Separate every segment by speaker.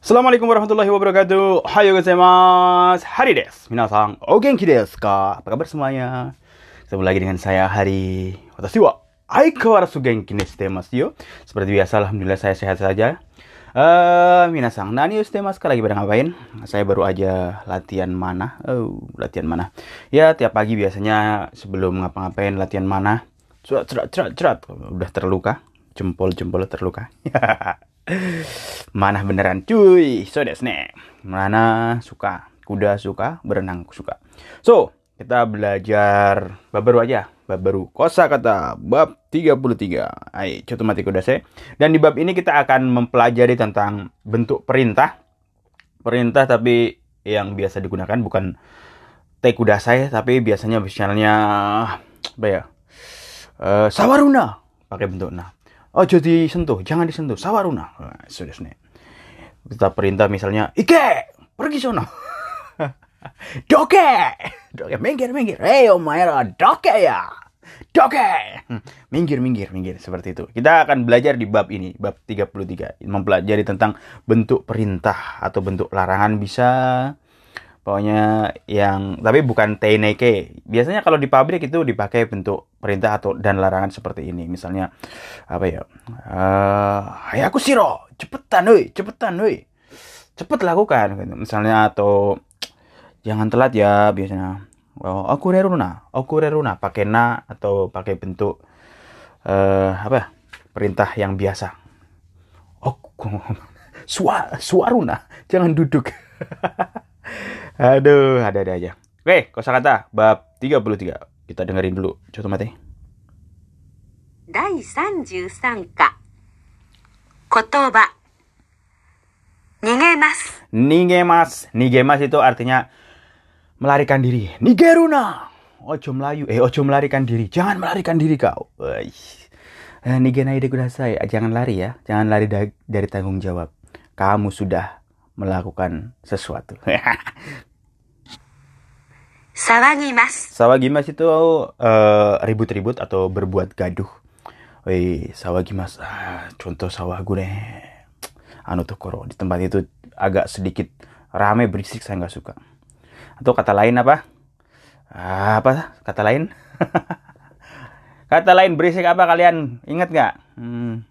Speaker 1: Assalamualaikum warahmatullahi wabarakatuh. Hayo gozaimasu. Hari des. Minasan, o genki desu ka? Apa kabar semuanya? Ketemu lagi dengan saya Hari. Watashi wa aikawarasu genki ne shite yo. Seperti biasa, alhamdulillah saya sehat saja. Eh, minasan, nani shite masu Lagi pada ngapain? Saya baru aja latihan mana. Oh, latihan mana? Ya, tiap pagi biasanya sebelum ngapa-ngapain latihan mana. Cerat, cerat, cerat, cerat. Udah terluka. Jempol-jempol terluka. Mana beneran cuy. So desu ne. Mana suka. Kuda suka, berenang suka. So, kita belajar bab baru aja. Bab baru. Kosa kata bab 33. Ayo, coba mati kuda saya. Dan di bab ini kita akan mempelajari tentang bentuk perintah. Perintah tapi yang biasa digunakan bukan te kuda saya tapi biasanya misalnya apa ya? Uh, sawaruna pakai bentuk nah Oh jadi sentuh, jangan disentuh. Sawaruna. Sudah nih. Kita perintah misalnya, Ike, pergi sono. doke, doke, minggir, minggir. Hei, Omaira, doke ya. Doke. Minggir, minggir, minggir. Seperti itu. Kita akan belajar di bab ini, bab 33. Mempelajari tentang bentuk perintah atau bentuk larangan bisa pokoknya yang tapi bukan teineke biasanya kalau di pabrik itu dipakai bentuk perintah atau dan larangan seperti ini. Misalnya apa ya uh, aku siro cepetan woi cepetan woi cepet lakukan gitu. misalnya atau jangan telat ya biasanya. Oh, aku reruna aku reruna pakai na atau pakai bentuk uh, apa perintah yang biasa. Oh suar suaruna jangan duduk Aduh, ada-ada aja. Oke, kosakata bab 33. Kita dengerin dulu. Coba mati.
Speaker 2: 第33課言葉逃げます
Speaker 1: Nigemas. Nigemas itu artinya melarikan diri. Nigeruna. Ojo melayu. Eh, ojo melarikan diri. Jangan melarikan diri kau. Eh, Nigenai de kudasai. Jangan lari ya. Jangan lari dari tanggung jawab. Kamu sudah melakukan sesuatu.
Speaker 2: Sawagimas.
Speaker 1: Sawagimas itu uh, ribut-ribut atau berbuat gaduh. Wih, sawagimas. Ah, contoh sawah gue deh. Anu koro di tempat itu agak sedikit rame berisik saya nggak suka. Atau kata lain apa? Ah, apa kata lain? kata lain berisik apa kalian? Ingat nggak? Hmm.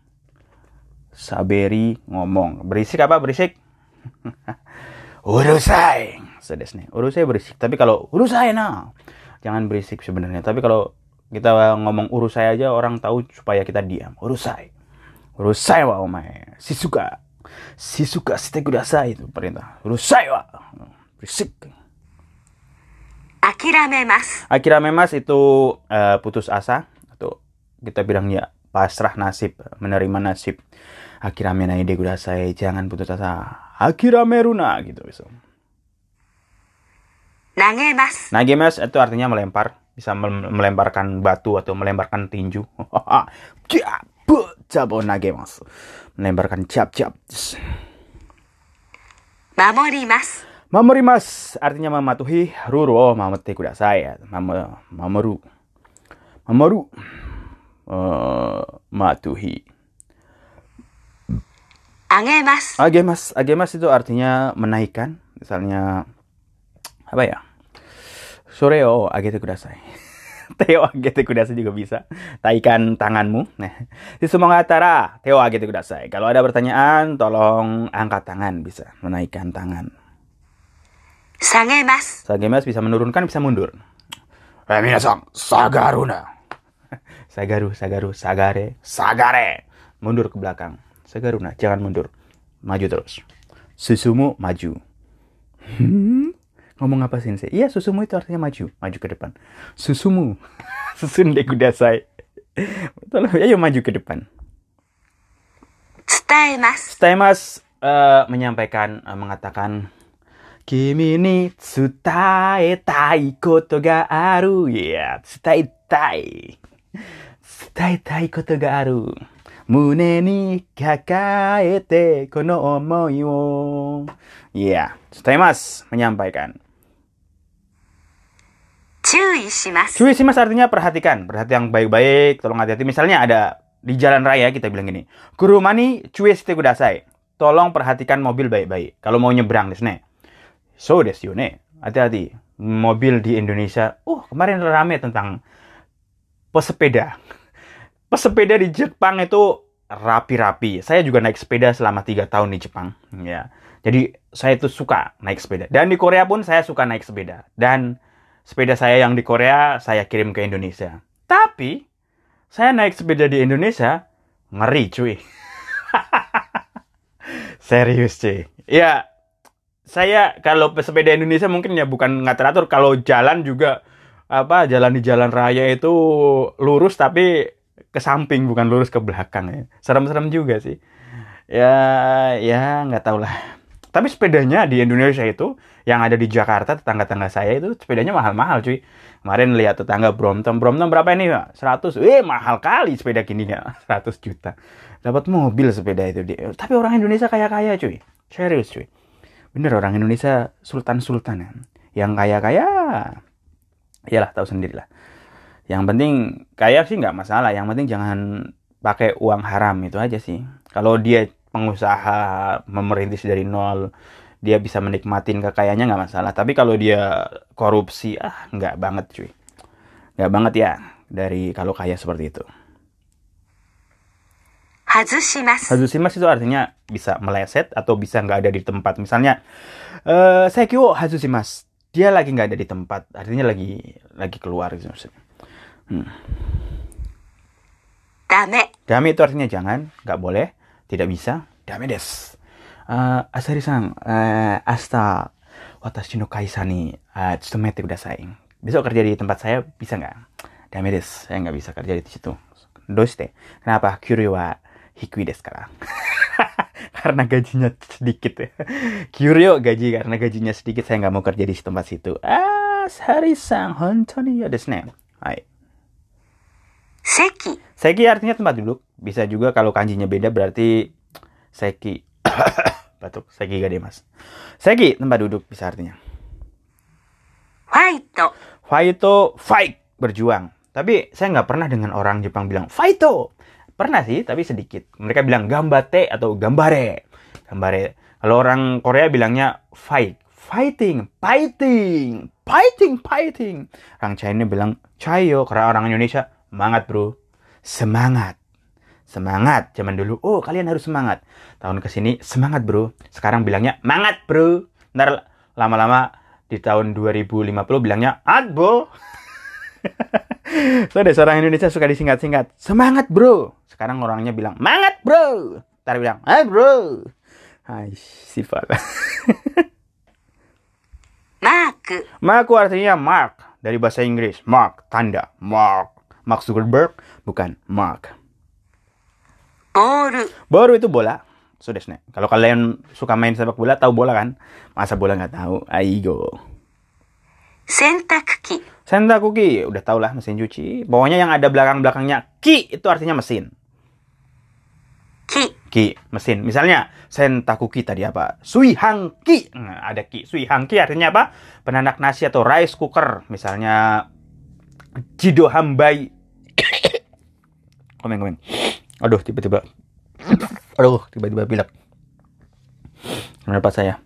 Speaker 1: Saberi ngomong. Berisik apa berisik? Urusai sedes nih. Urusai berisik. Tapi kalau urusai nah. Jangan berisik sebenarnya. Tapi kalau kita ngomong urusai aja orang tahu supaya kita diam. Urusai urusai wa omae si suka. Si suka site kudasai itu perintah. Urusai wa berisik.
Speaker 2: Akiramemas
Speaker 1: akiramemas itu uh, putus asa. Atau kita bilangnya pasrah nasib menerima nasib. Akirame nai de kudasai jangan putus asa. Akirameruna gitu bisa
Speaker 2: Nagemas.
Speaker 1: Nagemas itu artinya melempar, bisa melemparkan batu atau melemparkan tinju. Jabo nagemas. Melemparkan cap-cap.
Speaker 2: Mamorimas.
Speaker 1: Mamorimas artinya mematuhi. Ruru oh mamete kudasai. Mama, mamoru. Mamoru. Uh, matuhi.
Speaker 2: Agemas.
Speaker 1: Agemas. Agemas itu artinya menaikkan. Misalnya apa ya? Sore o agete kudasai. Teo agete kudasai juga bisa. Taikan tanganmu. Nah, di semua tara, Teo agete kudasai. Kalau ada pertanyaan, tolong angkat tangan bisa. Menaikkan tangan.
Speaker 2: Sagemas.
Speaker 1: Sagemas bisa menurunkan, bisa mundur. Eh, minasan, sagaruna. Sagaru, sagaru, sagare, sagare. Mundur ke belakang. Sagaruna, jangan mundur. Maju terus. Susumu maju. Hmm? Ngomong apa sih Iya susumu itu artinya maju, maju ke depan. Susumu, susun deh kudasai. Tolong ayo maju ke depan.
Speaker 2: Staimas.
Speaker 1: Staimas uh, menyampaikan, uh, mengatakan Kimi ni tsutai tai koto ga aru. Ya, yeah, tsutai tai. Tsutai tai koto ga aru. Mune ni kakaete kono omoi wo. Ya, yeah, Staimas menyampaikan.
Speaker 2: Cui shimasu
Speaker 1: artinya perhatikan, perhatian yang baik-baik, tolong hati-hati. Misalnya ada di jalan raya kita bilang gini, kurumani cui shite kudasai. tolong perhatikan mobil baik-baik. Kalau mau nyebrang desne. So desu ne. Hati-hati. Mobil di Indonesia. Uh, kemarin rame tentang pesepeda. Pesepeda di Jepang itu rapi-rapi. Saya juga naik sepeda selama tiga tahun di Jepang. Ya. Jadi saya itu suka naik sepeda. Dan di Korea pun saya suka naik sepeda. Dan sepeda saya yang di Korea saya kirim ke Indonesia. Tapi saya naik sepeda di Indonesia ngeri cuy. Serius cuy. Ya, saya kalau pesepeda Indonesia mungkin ya bukan nggak teratur. Kalau jalan juga apa jalan di jalan raya itu lurus tapi ke samping bukan lurus ke belakang ya. Serem-serem juga sih. Ya, ya nggak tahu lah. Tapi sepedanya di Indonesia itu yang ada di Jakarta tetangga-tetangga saya itu sepedanya mahal-mahal cuy. Kemarin lihat tetangga Brompton, Brompton berapa ini? Pak? 100. Eh, mahal kali sepeda gini ya. 100 juta dapat mobil sepeda itu dia. Tapi orang Indonesia kaya-kaya cuy. Serius cuy. Bener orang Indonesia sultan-sultan ya. Yang kaya-kaya, iyalah tahu sendiri lah. Yang penting kaya sih nggak masalah. Yang penting jangan pakai uang haram itu aja sih. Kalau dia pengusaha memerintis dari nol dia bisa menikmatin kekayaannya nggak masalah tapi kalau dia korupsi ah nggak banget cuy nggak banget ya dari kalau kaya seperti itu
Speaker 2: Hazushimasu.
Speaker 1: Hazushimasu itu artinya bisa meleset atau bisa nggak ada di tempat. Misalnya, eh uh, saya kyo Hazushimasu. Dia lagi nggak ada di tempat. Artinya lagi lagi keluar gitu maksudnya. Hmm.
Speaker 2: Dame.
Speaker 1: Dame itu artinya jangan, nggak boleh tidak bisa. Dame des. Eh, Asari-san, eh, asta watashi no kaisa ni eh, tsumete kudasai. Besok kerja di tempat saya bisa nggak? Dame des. Saya nggak bisa kerja di situ. Doste. Kenapa? Kyuryo wa hikui desu kara. karena gajinya sedikit ya. Kyuryo gaji karena gajinya sedikit saya nggak mau kerja di tempat situ. Ah, Sari-san, hontoni ya desu ne. Hai.
Speaker 2: Seki.
Speaker 1: Seki artinya tempat duduk. Bisa juga kalau kanjinya beda berarti Seki. Batuk. Seki deh mas. Seki tempat duduk bisa artinya.
Speaker 2: Faito.
Speaker 1: Faito fight berjuang. Tapi saya nggak pernah dengan orang Jepang bilang Faito. Pernah sih, tapi sedikit. Mereka bilang gambate atau gambare. Gambare. Kalau orang Korea bilangnya fight. Fighting, fighting, fighting, fighting. Orang China bilang cayo, karena orang Indonesia semangat bro. Semangat. Semangat. Zaman dulu, oh kalian harus semangat. Tahun ke sini semangat bro. Sekarang bilangnya mangat bro. Ntar lama-lama di tahun 2050 bilangnya adbo. so, ada seorang Indonesia suka disingkat-singkat. Semangat bro. Sekarang orangnya bilang, mangat bro. Ntar bilang, ah bro. Hai, sifat.
Speaker 2: マーク。
Speaker 1: Mark artinya mark. Dari bahasa Inggris. Mark, tanda. Mark. Mark Zuckerberg, bukan Mark.
Speaker 2: Baru?
Speaker 1: Baru itu bola. Sudah so, Kalau kalian suka main sepak bola, tahu bola kan? Masa bola nggak tahu? Aigo.
Speaker 2: Sentakuki.
Speaker 1: Sentakuki, udah tau lah mesin cuci. Pokoknya yang ada belakang-belakangnya ki itu artinya mesin.
Speaker 2: Ki.
Speaker 1: Ki, mesin. Misalnya, sentakuki tadi apa? Suihangki. Nah, ada ki. Suihangki artinya apa? Penanak nasi atau rice cooker. Misalnya, jido hambai komen, komen. Aduh, tiba-tiba. Aduh, tiba-tiba pilek. Kenapa saya?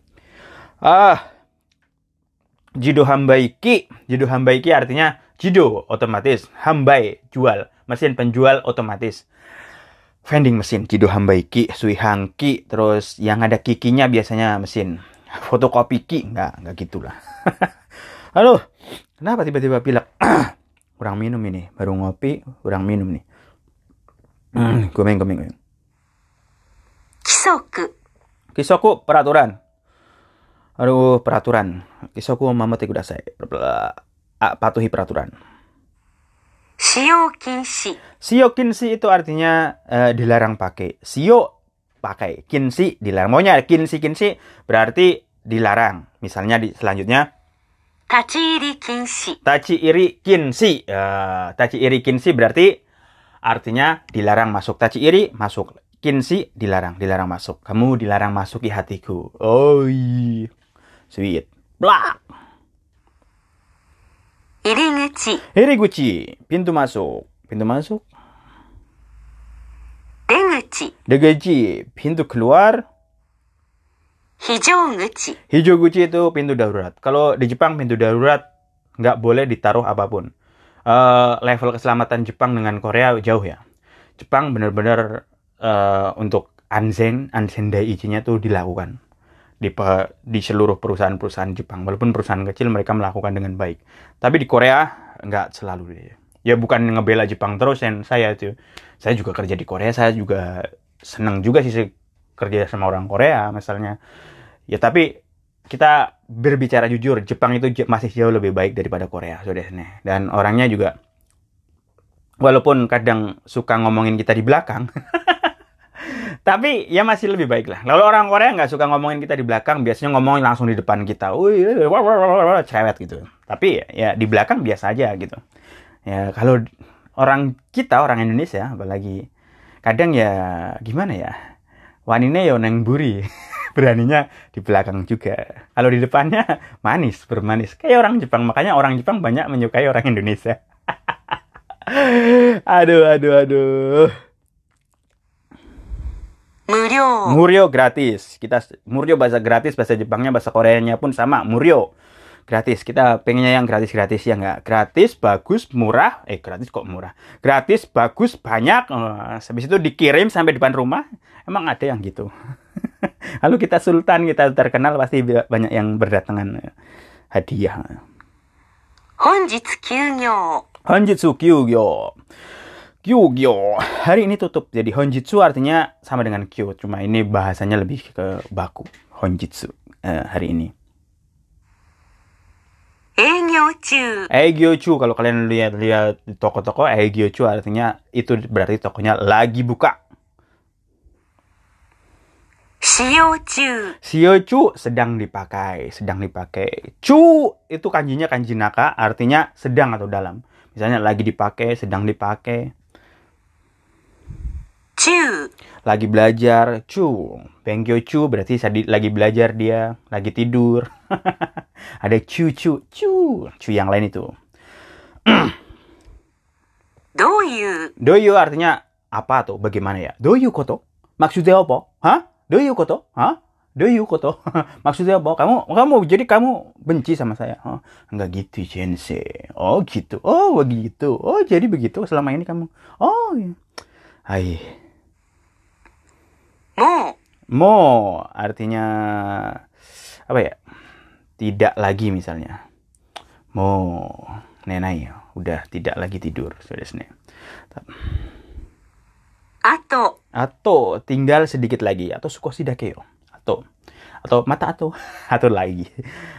Speaker 1: Ah, Jido hambai ki. Jido hambai ki artinya jido otomatis, hambai jual, mesin penjual otomatis. Vending mesin jido hambai ki, suihang ki, terus yang ada kikinya biasanya mesin. Fotokopi ki, enggak, enggak gitulah. Halo, kenapa tiba-tiba pilek? kurang minum ini, baru ngopi, kurang minum nih. Hmm, gomeng, gomeng, gomeng.
Speaker 2: 規則。
Speaker 1: Kisoku peraturan. Aduh, peraturan. Kisoku mamate kudasai. Ah, Patuhi peraturan.
Speaker 2: 使用禁止。
Speaker 1: Sio kinsi itu artinya eh, dilarang pakai. Sio pakai. Kinsi dilarang. Maunya kinsi kinsi berarti dilarang. Misalnya di selanjutnya
Speaker 2: 立ち入り禁止。
Speaker 1: tachi iri kinsi. Eh, tachi iri kinsi berarti Artinya dilarang masuk tajiri, masuk kinsi dilarang, dilarang masuk. Kamu dilarang masuk hatiku. Oh, sweet.
Speaker 2: Blak. Iriguchi.
Speaker 1: Iriguchi, pintu masuk. Pintu masuk.
Speaker 2: Deguchi.
Speaker 1: Deguchi, pintu keluar.
Speaker 2: Hijoguchi.
Speaker 1: Hijoguchi itu pintu darurat. Kalau di Jepang pintu darurat nggak boleh ditaruh apa pun. Eh, level keselamatan Jepang dengan Korea jauh ya. Jepang benar-benar eh, untuk anzen, anzen daiichi-nya tuh dilakukan di di seluruh perusahaan-perusahaan Jepang. Walaupun perusahaan kecil mereka melakukan dengan baik. Tapi di Korea nggak selalu deh. Ya bukan ngebela Jepang terus yang saya itu. Saya juga kerja di Korea, saya juga senang juga sih kerja sama orang Korea misalnya. Ya tapi kita berbicara jujur, Jepang itu masih jauh lebih baik daripada Korea, saudara. Dan orangnya juga walaupun kadang suka ngomongin kita di belakang, tapi ya masih lebih baik lah. Lalu orang Korea nggak suka ngomongin kita di belakang, biasanya ngomongin langsung di depan kita, wah, cerewet gitu. Tapi ya di belakang biasa aja gitu. Ya kalau orang kita orang Indonesia, apalagi kadang ya gimana ya, wanine yo neng buri. beraninya di belakang juga. Kalau di depannya manis, bermanis. Kayak orang Jepang. Makanya orang Jepang banyak menyukai orang Indonesia. aduh, aduh, aduh.
Speaker 2: 無料、
Speaker 1: Muryo gratis. Kita Muryo bahasa gratis, bahasa Jepangnya, bahasa Koreanya pun sama. Muryo gratis. Kita pengennya yang gratis-gratis ya nggak? Gratis, bagus, murah. Eh gratis kok murah? Gratis, bagus, banyak. Eh, habis itu dikirim sampai depan rumah. Emang ada yang gitu. Lalu kita sultan, kita terkenal pasti banyak yang berdatangan eh, hadiah.
Speaker 2: Honjitsu kyugyo.
Speaker 1: Honjitsu kyugyo. Kyugyo. Hari ini tutup. Jadi honjitsu artinya sama dengan kyu, cuma ini bahasanya lebih ke baku. Honjitsu uh, hari ini.
Speaker 2: Eigyochu.
Speaker 1: Eigyochu kalau kalian lihat-lihat di toko-toko Eigyochu artinya itu berarti tokonya lagi buka.
Speaker 2: Siyo cu. Siyo
Speaker 1: cu sedang dipakai, sedang dipakai. Chu itu kanjinya kanji naka, artinya sedang atau dalam. Misalnya lagi dipakai, sedang dipakai.
Speaker 2: Chu.
Speaker 1: Lagi belajar, chu. Pengkyo cu berarti lagi belajar dia, lagi tidur. Ada chu chu chu, chu yang lain itu.
Speaker 2: doyu.
Speaker 1: Doyu artinya apa tuh? Bagaimana ya? Doyu koto? Maksudnya apa? Hah? Do you koto? Hah? Do you koto? Maksudnya bahwa kamu kamu jadi kamu benci sama saya. ha? enggak gitu, Jense. Oh, gitu. Oh, begitu. Oh, jadi begitu selama ini kamu. Oh, ya. Hai.
Speaker 2: Mo.
Speaker 1: Mo artinya apa ya? Tidak lagi misalnya. Mo nenai udah tidak lagi tidur, saudara
Speaker 2: Atau
Speaker 1: atau tinggal sedikit lagi. Atau sukoshi sidakeyo atau atau mata atau atau lagi.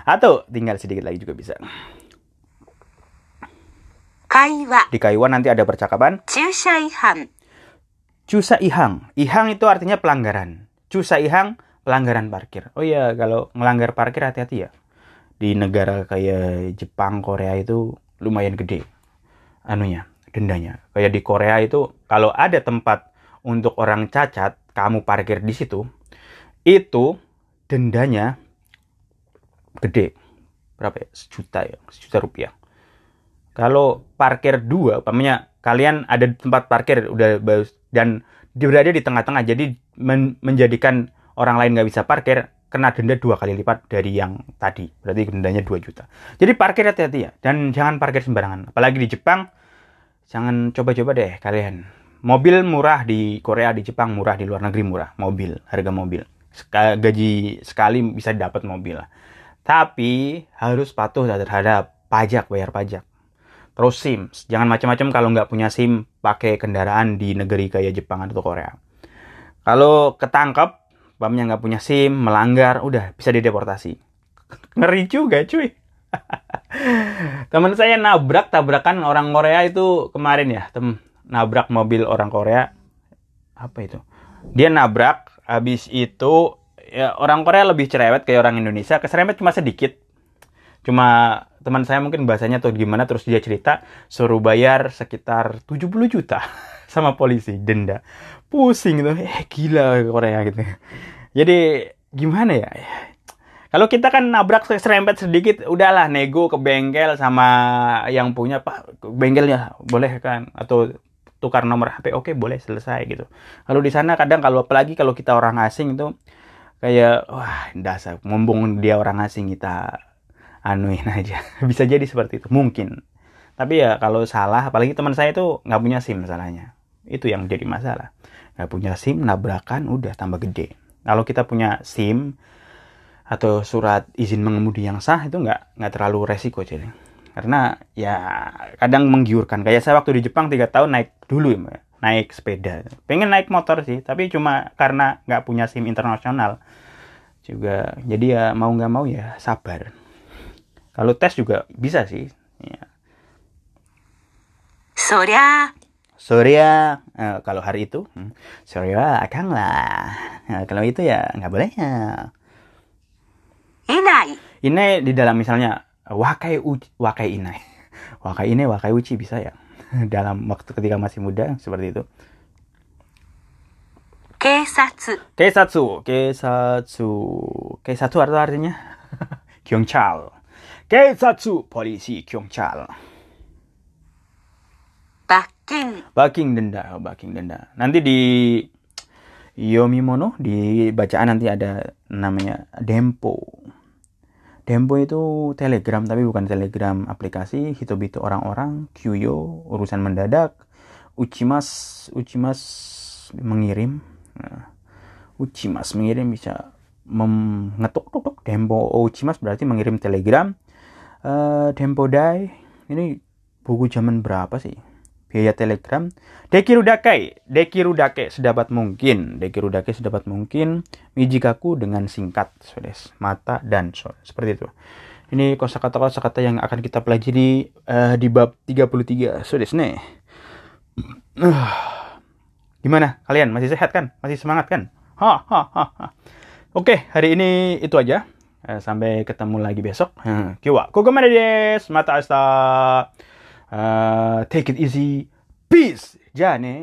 Speaker 1: Atau tinggal sedikit lagi juga bisa.
Speaker 2: Kaiwa.
Speaker 1: Di kaiwa nanti ada percakapan.
Speaker 2: Cusa ihang
Speaker 1: cusa ihang. Ihang itu artinya pelanggaran. Cusa ihang pelanggaran parkir. Oh iya kalau melanggar parkir hati-hati ya. Di negara kayak Jepang Korea itu lumayan gede. Anunya dendanya. Kayak di Korea itu kalau ada tempat untuk orang cacat, kamu parkir di situ, itu dendanya gede. Berapa ya? Sejuta ya, sejuta rupiah. Kalau parkir dua, umpamanya kalian ada tempat parkir udah bagus dan berada di tengah-tengah, jadi men- menjadikan orang lain nggak bisa parkir, kena denda dua kali lipat dari yang tadi. Berarti dendanya 2 juta. Jadi parkir hati-hati ya, dan jangan parkir sembarangan. Apalagi di Jepang, jangan coba-coba deh kalian. Mobil murah di Korea, di Jepang murah, di luar negeri murah. Mobil, harga mobil. Gaji sekali bisa dapat mobil. Tapi harus patuh terhadap pajak, bayar pajak. Terus SIM, jangan macam-macam kalau nggak punya SIM pakai kendaraan di negeri kayak Jepang atau Korea. Kalau ketangkep, umpamanya nggak punya SIM, melanggar, udah bisa dideportasi. Ngeri juga cuy. Teman saya nabrak tabrakan orang Korea itu kemarin ya, tem nabrak mobil orang Korea. Apa itu? Dia nabrak, habis itu ya orang Korea lebih cerewet kayak orang Indonesia, keserempet cuma sedikit. Cuma teman saya mungkin bahasanya tuh gimana terus dia cerita suruh bayar sekitar 70 juta sama polisi denda. Pusing gitu. Eh gila Korea gitu. Jadi gimana ya? Kalau kita kan nabrak serempet sedikit, udahlah nego ke bengkel sama yang punya pak bengkelnya boleh kan atau tukar nomor HP oke boleh selesai gitu. Kalau di sana kadang kalau apalagi kalau kita orang asing itu kayak wah dasar mumpung dia orang asing kita anuin aja. Bisa jadi seperti itu mungkin. Tapi ya kalau salah apalagi teman saya itu nggak punya sim masalahnya itu yang jadi masalah. Nggak punya sim nabrakan udah tambah gede. Kalau kita punya sim atau surat izin mengemudi yang sah itu nggak nggak terlalu resiko jadi karena ya kadang menggiurkan. Kayak saya waktu di Jepang tiga tahun naik dulu ya naik sepeda. Pengen naik motor sih tapi cuma karena nggak punya sim internasional. Juga jadi ya mau nggak mau ya sabar. Kalau tes juga bisa sih ya.
Speaker 2: Soria
Speaker 1: Soria eh, kalau hari itu hmm. Soria akang lah. Eh, kalau itu ya nggak boleh ya.
Speaker 2: Inai.
Speaker 1: Inai di dalam misalnya wakai uchi, wakai inai wakai inai wakai uci bisa ya? Dalam waktu ketika masih muda seperti itu.
Speaker 2: Kesatsu
Speaker 1: Kesatsu Kesatsu Kesatsu apa artinya? Kyongchal. Kesatsu polisi kyongchal.
Speaker 2: Baking.
Speaker 1: Baking denda oh, baking denda. Nanti di Yomimono di bacaan nanti ada namanya Dempo. Dempo itu telegram tapi bukan telegram aplikasi, hitobito orang-orang, Kyuyo urusan mendadak, Uchimas Uchimas mengirim. Nah, Uchimas mengirim bisa mengetuk tuk tuk Dempo Uchimas berarti mengirim telegram. Eh Dempo Dai ini buku zaman berapa sih? Biaya telegram. Dekirudake Dekirudake sedapat mungkin. Dekirudake sedapat mungkin. Mijikaku dengan singkat Sodes. Mata dan so seperti itu. Ini kosakata kosakata yang akan kita pelajari eh, di bab 33 Sodes. Nih. Uh, gimana? Kalian masih sehat kan? Masih semangat kan? Ha ha ha, ha. oke hari ini itu aja. Eh, sampai ketemu lagi besok. Hmm, Kiwa kokomade desu. Mata asta. Uh, take it easy. Peace, Johnny.